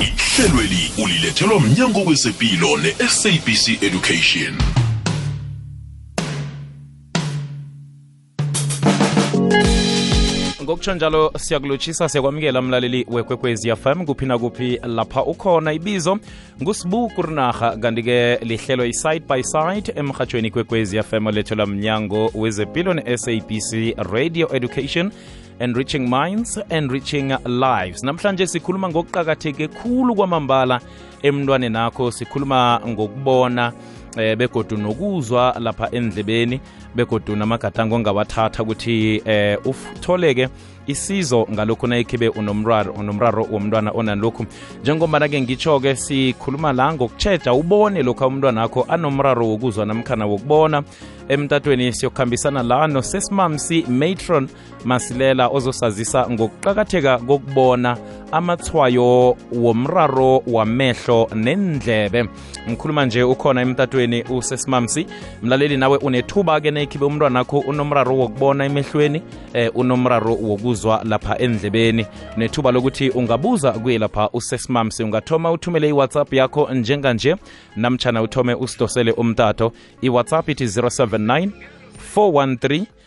ihlelweli ulilethelwa mnyango wezepilo ne-sabc education ngokutsho njalo siyakulotshisa siyakwamukela mlaleli wekwekwezi fm kuphi nakuphi lapha ukhona ibizo ngusibu kurinarha kanti-ke lihlelo i-side by side emrhatshweni kwekwezi fm olethelwa mnyango wezepilo ne-sabc radio education enriching minds enriching lives namhlanje sikhuluma ngokuqakatheke khulu kwamambala emntwaneni akho sikhuluma ngokubona eh begodu nokuzwa lapha endlebeni begodu namagadango ongawathatha ukuthi eh utholeke isizo ngalokhu nayikhibe unomraro unomraro womntwana onalokhu njengombana-ke ngitsho-ke sikhuluma la ngokutshetsha ubone lokhu umntwana akho anomraro wokuzwa namkhana wokubona emtatweni siyokuhambisana la nosesimamsi matron masilela ozosazisa ngokuqakatheka kokubona amathwayo womraro wamehlo nendlebe ngikhuluma nje ukhona emtatweni usesimamsi mlaleli nawe unethuba ke nekhibe umntwana wakho unomraro wokubona emehlweni eh, unomraro wokuzwa lapha endlebeni unethuba lokuthi ungabuza kuye lapha usesimamsi ungathoma uthumele iwhatsapp yakho njenganje namtshana uthome usidosele umtato iwhatsapp ithi 079 413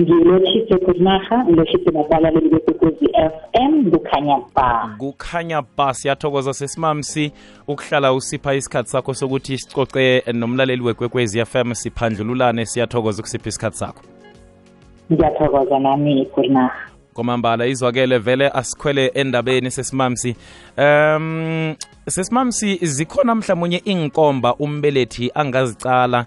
ngiloshise kunarha ngiloshise nabalaleli bekwekwezi f m kukhanya ba kukhanya ba siyathokoza sesimamsi ukuhlala usipha isikhathi sakho sokuthi sicoce nomlaleli wekwekwezi f m siphandlululane siyathokoza ukusipha isikhathi sakho ngiyathokoza nami kunarha komambala izwakele vele asikhwele endabeni sesimamsi um sesimamsi zikhona mhlawumunye iinkomba umbelethi angazicala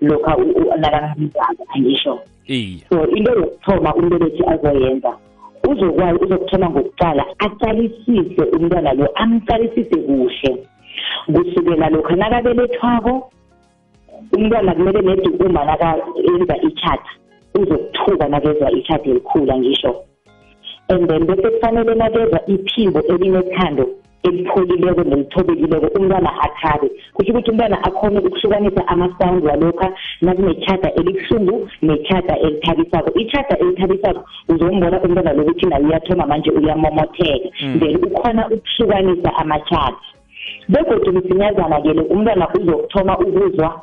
lokha nakangamzako angisho so into yokuthoma umbelethi azoyenza uzokwazi uzokuthoma ngokuqala aqalisise umntwana lo amqalisise kuhle kusukela lokha nakabelethwako umntwana kumele nedi uma nakayenza i-chart uzokuthuka nakezwa i-chart elikhulu angisho and then bese kufanele nakezwa iphimbo elinethando elipholileko nelithobekileko umntwana athabe kusho ukuthi umntwana akhone ukuhlukanisa ama-sound walokha nakunetshada elibuhlungu netshada elithabisako itshada elithabisako uzombona umntwana lokuthi naye uyathoma manje uyamomotheka mm. then ukhona ukuhlukanisa amatshada begodwa umsinyazana-ke le umntwana uzokuthoma ukuzwa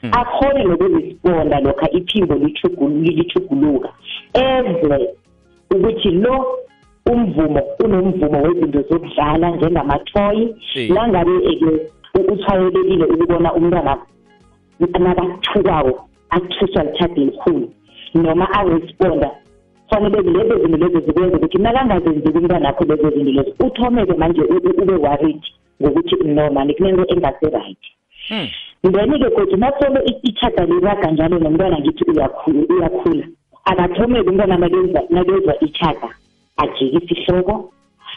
hmm. akhone nokuresponda lokha iphimbo litshuguluka ezwe ukuthi lo umvumo unomvumo wezinto zokudlala njengamathoyi langabe-ke utshwayelekile ukubona umntwana nakathukako athuswa lithadi elikhulu noma aresponda fanele lezo zinto lezo zikwenza ukuthi nakangazenzi kumntwana akho lezo zinto lezo uthomeke manje ube worried ngokuthi no mani kunento engasi-right hmm. then-ke kodwa nasolo ithatha liraga njalo nomntwana ngithi uyakhula akathomele umntwana nakezwa ithatha ajikisa ihloko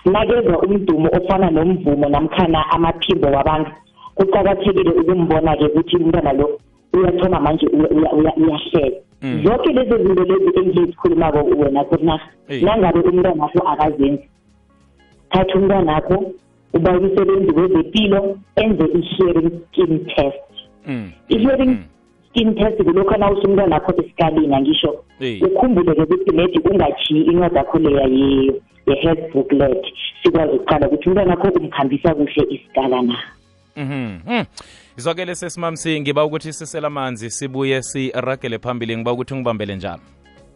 nakezwa umdumo ofana nomvumo namkhana amaphimbo wabantu kuqakathekile ukumbona-ke ukuthi umntwana lo uyathoma manje uyahleka mm. zonke lezi zinto lezi engizikhulumako wena kurna nangabe umntwanakho akazenzi thatha umntwanakho uba umsebenzi wezepilo enze i-hearing skin test mm. i-hearing mm. skin test kulokho na usumntwana akho esikalini angisho ukhumbule-ke ukuthi maybe ungajiyi incwadi akho leya ye-health booklet sikwazi ukuqala ukuthi umntwana akho umkhambisa kuhle isikala na mhm mm. izwakele sesimamsi ngiba ukuthi sisela amanzi sibuye siragele phambili ngiba ukuthi ungibambele njalo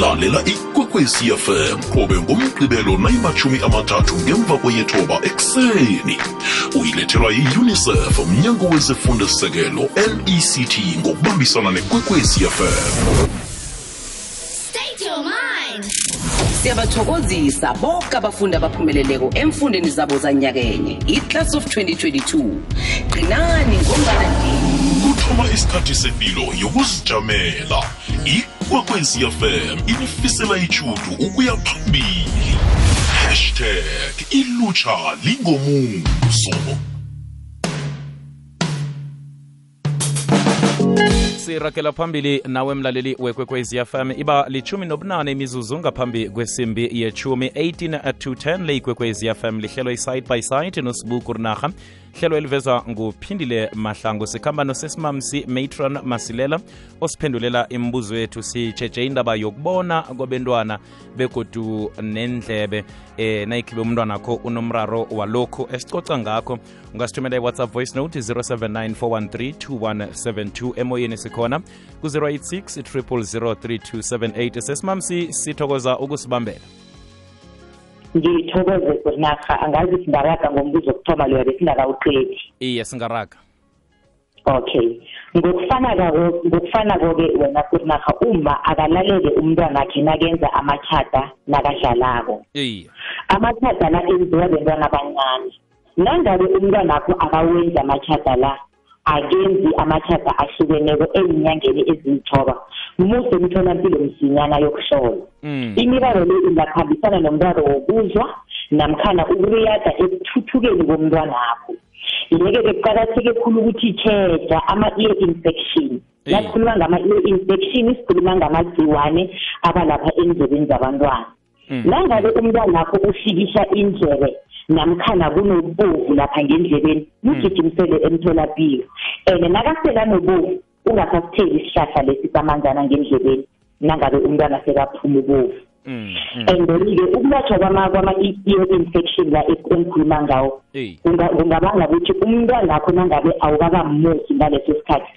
lalela ikwekwezi fm qobe ngomgqibelo nayimashumi amathathu ngemva kweyethoba ekuseni uyilethelwa yi-unicef mnyango wezefundosekelo nect ngokubambisana nekwekwezi fm siyabathokozisa bonke abafundi abaphumeleleko emfundeni zabo zanyakenye i-class of 2022 qinani ngombana kuthoma isikhathi sepilo yokuzijamela ikwekwezi fm inifisela itjhudu ukuya phambili hashtag ilutsha lingomuso siragela phambili nawe mlaleli wekwekwez fm iba lichumi nobunane imizuzu ngaphambi kwesimbi yechumi 18 to 10 leyikwekwez fm lihlelo i-side by side nosibuku rinarha hlelo elivezwa nguphindile mahlangu sikhambano sesimamsi matron masilela osiphendulela imibuzo yethu sitshetshe indaba yokubona kwabentwana begodu nendlebe eh nayikhibe umntwanakho unomraro walokhu esicoca ngakho ungasithumela i-whatsapp voice note 0794132172 emoyeni sikhona ku-086 3003278 sesimamsi sithokoza ukusibambela ngithokoze kurinarha angazi singaraga ngombuzo wokuthoma loya besingakawuqedi iye singaraga okay ngokufanako-ke wena kurinarha uma akalalele umntwanakhe nakenza amachada nakadlalako iye amachada la enziwa bentwana abancane nangabe umntwanakho akawenzi amachada la akenzi amatjhada ahlukeneko eenyangeni ezilithoba mude emtholampilo msinyana yokuhlola mm. imiraro le ingakhambisana nomraro wokuzwa namkhana ukuriyada ekuthuthukeni komntwanakho yeke-ke kuqakatheke khulu ukuthi tjheja ama-ear infection nasikhuluma ngama-ear infection sikhuluma ngamagciwane abalapha endlebeni zabantwana mm. nangabe umntwanakho ufikisa indlebe namkhana kunobovu lapha ngendlebeni mm. lugijimisele emtholapilo and nakasela nobovu ungasasitheli isihlahla lesi samanzana ngendlebeni nangabe umntwana sekaphuma ubovu mm, and then-ke ukulatshwa kwama-ear infection la engikhuluma ngawo kungabanga ukuthi umntwanakho nangabe awukakamuzi ngaleso sikhathi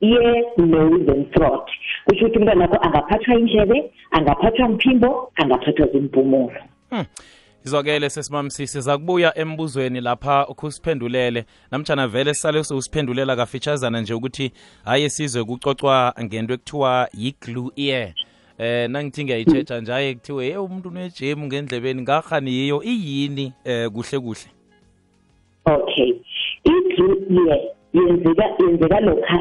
ye-nose and throat kusho ukuthi umntwanakho angaphathwa indlebe angaphathwa mphimbo angaphathwa zimpumulo hmm. izwakele sesimamsisi zakubuya embuzweni lapha ukhusiphendulele namtshana vele sisale sewusiphendulela kafitshazana nje ukuthi hayi sizwe kucocwa ngento ekuthiwa yi-glue ear eh nangithi ngiyayitsheja njaye kuthiwe ye umuntu unejemu ngendlebeni ngarhani yiyo iyini eh kuhle kuhle okay i-drip year yenzeka yenzeka lokha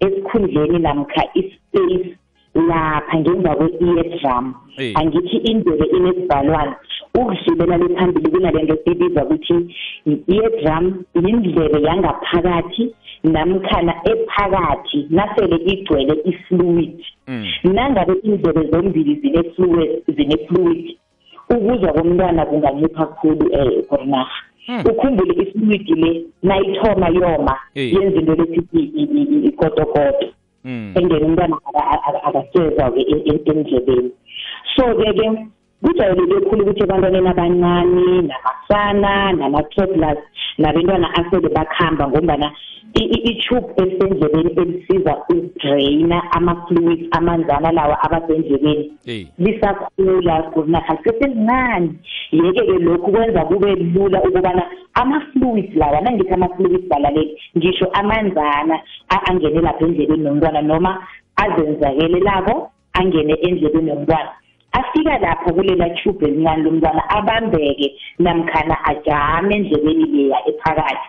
esikhundleni namkha ispace lapha ngemva kwe-eardrum angithi indebe inesibhalwana ukudlulela le phambili kunale nto sibiza ukuthi i-eardrum yindlebe yangaphakathi namkhana ephakathi nasele igcwele i-fluid mm. nangabe indlebe zombili zine-fluid zine-fluid ukuza komntwana kungamupha khulu um eh, korinarha hmm. ukhumbule isilwidi le nayithoma yoma yenza into lethi ikotokoto hmm. engene umntwana akasezwa-ke e, e, endlebeni so-ke ke kujayeleke khulu ukuthi ebantwaneni abancane nabafana nama-toddlers nabentwana asele bakuhamba ngombana i-tube elisendlebeni elisiza ukudraina ama-fluid amanzana lawa abasendlebeni lisakhula kurinarha liseselincane yeke-ke lokhu kwenza kube lula ukubana ama-fluid lawa nangithi ama-fluid balaleli ngisho amanzana angene lapha endlebeni nomntwana noma azenzakelelako angene endlebeni yomntwana afika lapho kulela tube elincane lomntwana abambeke namkhana ajame endlebeni leya ephakathi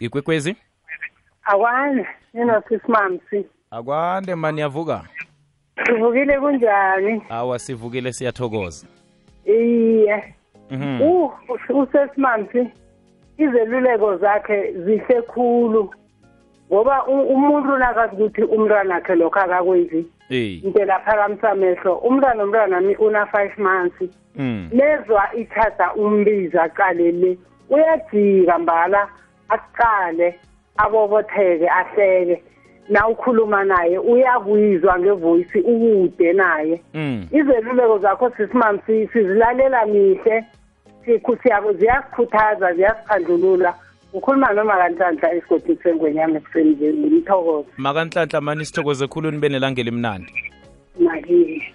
ikwekwezi akwane ninosisimamsi akwande mani yavuka sivukile kunjani awa sivukile siyathokoza iye Mhm. u usesimamsi izeluleko zakhe zihle khulu ngoba u- umuntu nakazi ukuthi umntwana akhe lokho akakwenzi Ey. into laphakamisa amehlo umntwana omntwana mi una-five months Mm. nezwa ithatha umbiza qale le uyajika mbala akuqale abobotheke ahleke na ukhuluma naye uyakuyizwa ngevoyisi ukude naye mm. izeluleko zakho sisimam sizilalela mihle ziyasikhuthaza ziyasiphandlulula ukhuluma noma kanhlanhla esigodini sengwenyama ekuseni ngimthokoza makanhlanhla mani sithokoze khulu nibe nelangeli mnandi nakini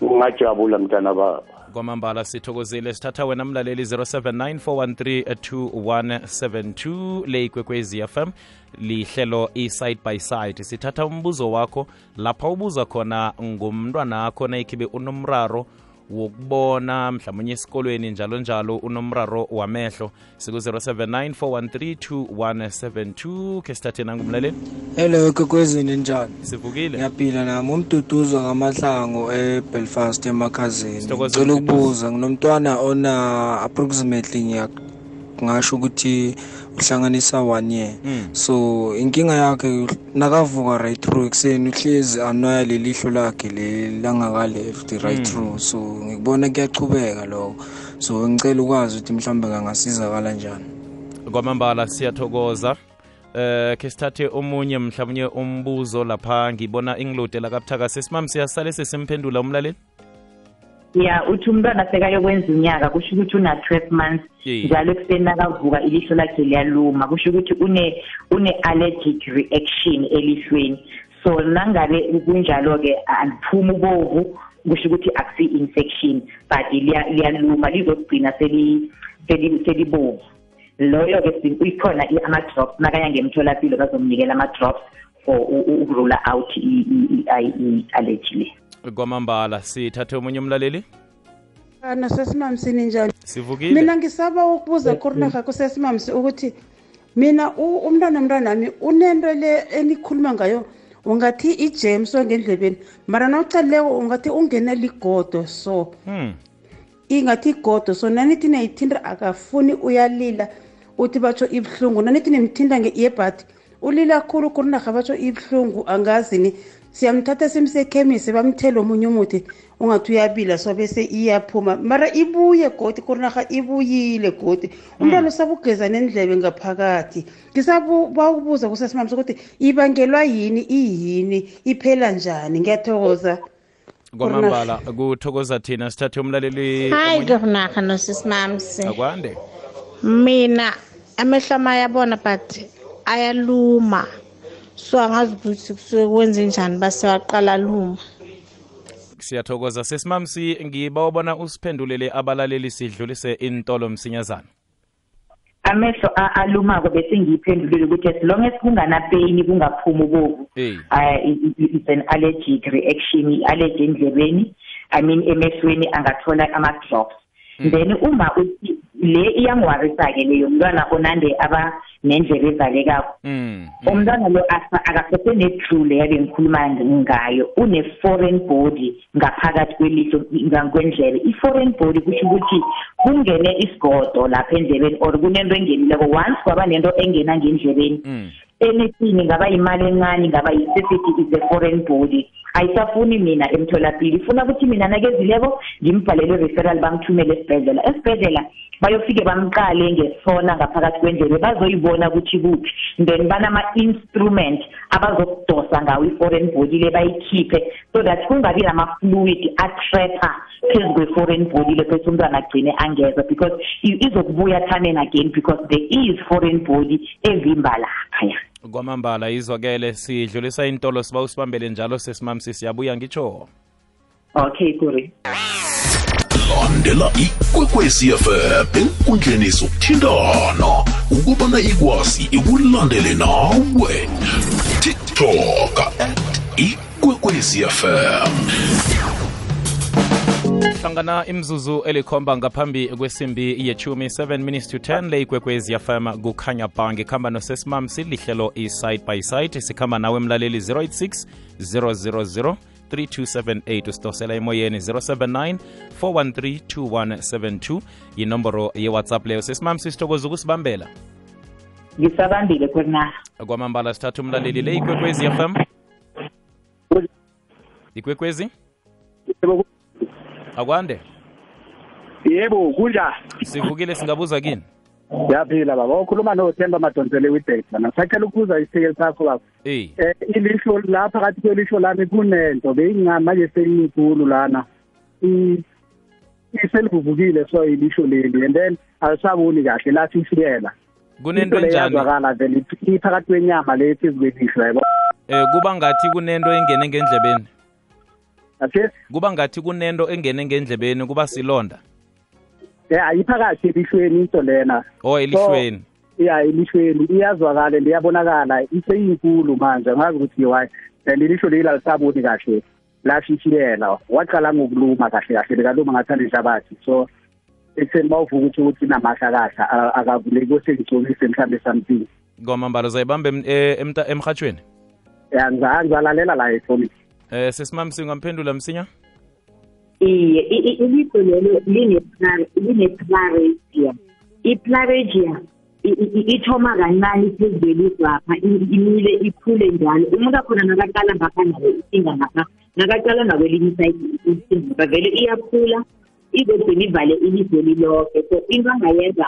ungajabula mntana baba kwamambala sithokozile sithatha wena mlaleli 0794132172 le ikwekwezi fm lihlelo i-side by side sithatha umbuzo wakho lapha ubuza khona ngomntwana akho nayikhibe unomraro wokubona mhlawumbe esikolweni njalo njalo unomraro wamehlo siku-079 413 ke sithathe nangumlaleli hello kokwezini njani sivukile ngiyaphila nami umduduzo ngamahlango ebelfast emakhazini ngicela ukubuza nginomntwana ona approximately ngingasho ukuthi uhlanganisa one year mm. so inkinga yakhe nakavuka right through ekuseni uhlezi anwaya lelihlo lakhe leli langakale right hmm. through so ngikubona kuyachubeka lokho so ngicela ukwazi ukuthi mhlawumbe kangasizakala njani kwamambala siyathokoza eh ke sithathe omunye mhlawumnye umbuzo lapha ngibona ingilode lakabuthaka sesimam siyasale sesimphendula umlaleli ya uthi umntwana sekayokwenza unyaka kusho ukuthi una-twelve months njalo ekuseni nakavuka ilihlo lakhe liyaluma kusho ukuthi une-allergic reaction elihlweni so nangabe kunjalo-ke andiphumi ubovu kusho ukuthi akusi-infection but liyaluma lizokugcina selibovu loyo-ke ikhona ama-drops nakaya ngemtholapilo bazomnikela ama-drops for ukurula out i-allergy le kwamambala sithathe omunye umlaleli nosesimamsi ninjani sivukile mina ngisaba ukubuza kurinaga kusesimamsi ukuthi mina umntwana mntwanami unento le enikhuluma ngayo ungathi ijem so ngendlebeni mara nawucalileko ungathi ungene ligodo so hmm. ingathi igodo so nanithi nayithinta akafuni uyalila uthi batsho ibuhlungu nanithi nimthinta yebhadi ulila khulu kunarha batsho ibuhlungu angazi ni siyamthatha simsekhemisi bamthele omunye umuthi ungathi uyabila so bese iyaphuma mara ibuye godi kurinaha ibuyile godi umntwana hmm. usabugeza nendlebe ngaphakathi ngisabawubuza kusesimamisa ukuthi ibangelwa yini iyini iphela njani ngiyathokoza kwamambala kuthokoza thina sithathe umlaleli hayi ngiyakunarha nosisimamsi akwande mina amehlo amayabona but ayaluma so angazi ukuthi kusuke kwenze njani basewaqala luma siyathokoza sesimamsi ngiba ubona usiphendulele abalaleli sidlulise intolo msinyazana amehlo alumako bese ngiyiphendulile ukuthi as long as kunganapeyini kungaphumi ubovu it's an allergic reaction i-allergy endlebeni i mean emehlweni angathola ama-drops hmm. then uma uthi le iyangiwarisa-ke leyo mntwana onande aba nendlela evalekako hmm, hmm. umntwana lo akasese ne-true leyo bengikhuluma ngayo une-foreign body ngaphakathi kwelihlo kwendlebe i-foreign body kusho ukuthi kungene isigodo lapha endlebeni or kunento engenileko once kwaba nento engena ngendlebeni mm. anything ngaba yimali encane ngaba yi-city is a foreign body ayisafuni mina emtholapilo ifuna ukuthi mina nakezileko ngimbhalele referral bangithumele esibhedlela esibhedlela bayofike bamqale ngesona ngaphakathi kwendlebe bazoyibona ukuthi kuphi then banama-instrument abazokudosa ngawo i-foreign body le bayikhiphe so that kungabi nama-fluid atrapha phezu kwe-foreign body le phethi umntwana agcine angeza because izokubuya time and again because there is foreign body evimba laphaya kwamambala izwakele sidlulisa intolo siba usibambele njalo sesimamsisi yabuya ngitsho okay kuri landela ikwekwezi fm enkundleni zokuthintana ukubana ikwazi ikulandele nawe tiktok at ikwekwezi fm hlangana imzuzu elikhomba ngaphambi kwesimbi yechumi 7 minutes to 10 le ikwekwezi yafama kukhanya ba ngikhamba nosesimam silihlelo i-side by side sikhamba nawe mlaleli 086 000 3278 usidosela emoyeni 079 413 2172 yinomboro yewhatsapp leyo sesimam sisithokoza ukusibambela ngisabambile khona kwamambala sithatha umlaleli le ikwekwezi fm ikwekwezi akwande yebo kunjani sivukile singabuza kini ngiyaphila baba ukhuluma nothemba madonsele widate bana sacela ukubuza isikeli sakho baba Eh, ilihlo la phakathi kwelihlo lami kunento beyingamanje sengikulu lana iselivuvukile so ilihlo leli and then alisaboni kahle lathi isiyela kunento enjani vele iphakathi kwenyama le phezu kwelihlo yabo eh kuba ngathi kunento engene ngendlebeni kuba ngathi kunento engene ngendlebeni kuba silonda ya iphakathi elihlweni into lena o oh, elihlweni ya elihlweni iyazwakala and iyabonakala iseyinkulu manje angazi ukuthi yiwayi and ilihlo leli alisaboni kahle lashishiyela waqala ngokuluma kahle kahle bekaluma ngathanda inhlabathi so ekuseni bawuvuka ukuthi ukuthi namahla kahle akavuleki osengigcobise mhlawumbe something kwamambala uzayibamba e, emhatshweni ya ngizalalela la efonini um sesimamsinga mphendula msinya iye ilitho lelo line-plaregia i-plaregia ithoma kancane phezulelizwapha imile ikhule njalo umuntu akhona nakaqala ngapha nawo isinga ngapha nakaqala ngakwelinye isayidi isinga ngapha vele iyakhula izogcina ivale ilizwe liloke so into angayenza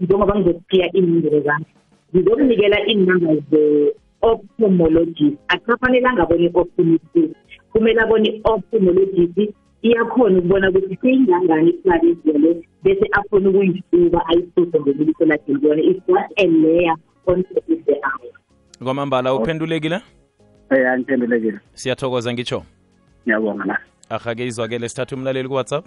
njengoba ngizokuthiya iinindelo zami ngizokunikela iinamba ze-ophthalmologist akusafanelanga abone i-ophthalmologist kumele abone i-ophthalmologist iyakhona ukubona ukuthi seyingangani imali ezele bese afone ukuyisuka ayisuke ngeliso lakhe libone is just a layer on top of the eye kwamambala uphendulekile eya ngiphendulekile siyathokoza ngitsho ngiyabonga na ahake izwakele sithatha umlaleli kuwhatsapp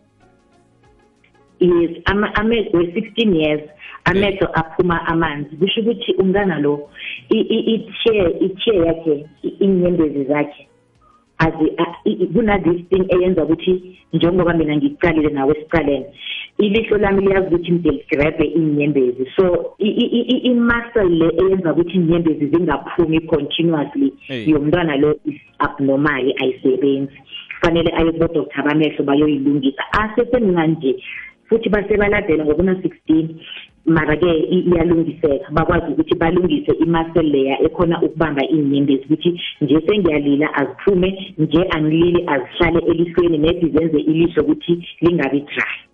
yes amehlo we-16 years amehlo aphuma amanzi kusho ukuthi umntana lo i-chair yakhe iinyembezi zakhe kuna-this thing eyenza ukuthi njengoba mina ngikuqalile nawe siqalene ilihlo lami liyazi ukuthi mde ligrebhe iinyembezi so i-muscle le eyenza ukuthi iinyembezi zingaphumi continuously yomntwana lo abnormali ayisebenzi kufanele aye kubodoktar bamehlo bayoyilungisa asesemncane nje futhi basebaladela ngokuna-16 mara-ke iyalungiseka bakwazi ukuthi balungise imasel leya ekhona ukubamba iinyembezi ukuthi nje sengiyalila aziphume nje angilili azihlale elihlweni nedi zenze ilihlo ukuthi lingabi dry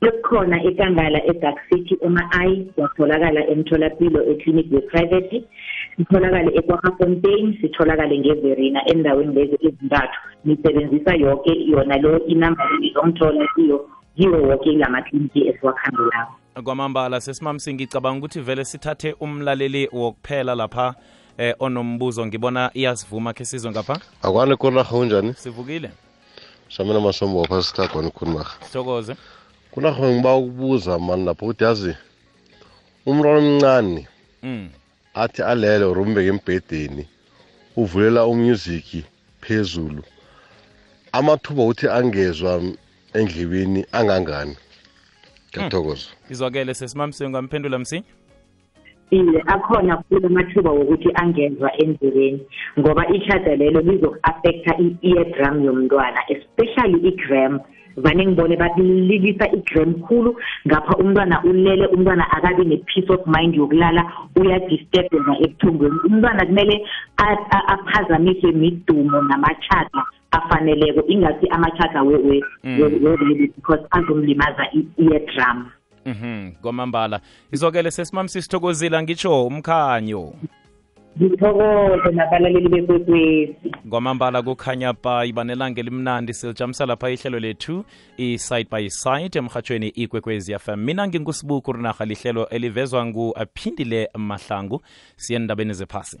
bekukhona ikangala edark city ema-i watholakala emtholapilo eclinic we-private sitholakale ekwahafontein sitholakale ngeverina endaweni lezi ezintathu nisebenzisa yoke yona lo inamba izongithola iyo yiwo woke ilamakliniki esiwakhambelako kwamambala sesimamsi ngicabanga ukuthi vele sithathe umlaleli wokuphela lapha eh onombuzo ngibona iyasivuma khe sizwe ngapha akwani kola unjani sivukile shamela masombo wapha sitagwa nikhulumaka sithokoze kunakho ngiba ukubuza mani lapho ukuthi yazi umntwana omncane mm. athi alele or umbeke embhedeni uvulela umuziki phezulu amathuba ukuthi angezwa endlebeni angangani ngiyathokoza mm. izwakele sesimamsengu amphendula msinya iye akhona khulu amathuba wokuthi angezwa endleleni ngoba ihlaza lelo lizoku-affecta i-eardrum yomntwana especially i-gram vane ngibone balilisa i-gram khulu ngapha umntwana ulele umntwana akabi ne-peace of mind yokulala uyadisturbeka ebuthongweni umntwana kumele aphazamiswe midumo namatshatha afaneleko ingathi amatshatha we-baby mm. because azomlimaza i-eardrum mhm kwamambala izokele sesimamsi sithokozile ngitsho umkhanyo ngithokoze nabalaleli bekwekwezi kwamambala kukhanya pa ibanelanga elimnandi silijamisa lapha ihlelo lethu i-side by side emhatshweni ikwekwezi yafm mina ngingusibuku rinaha lihlelo elivezwa ngu-aphindile mahlangu siye endabeni zephasi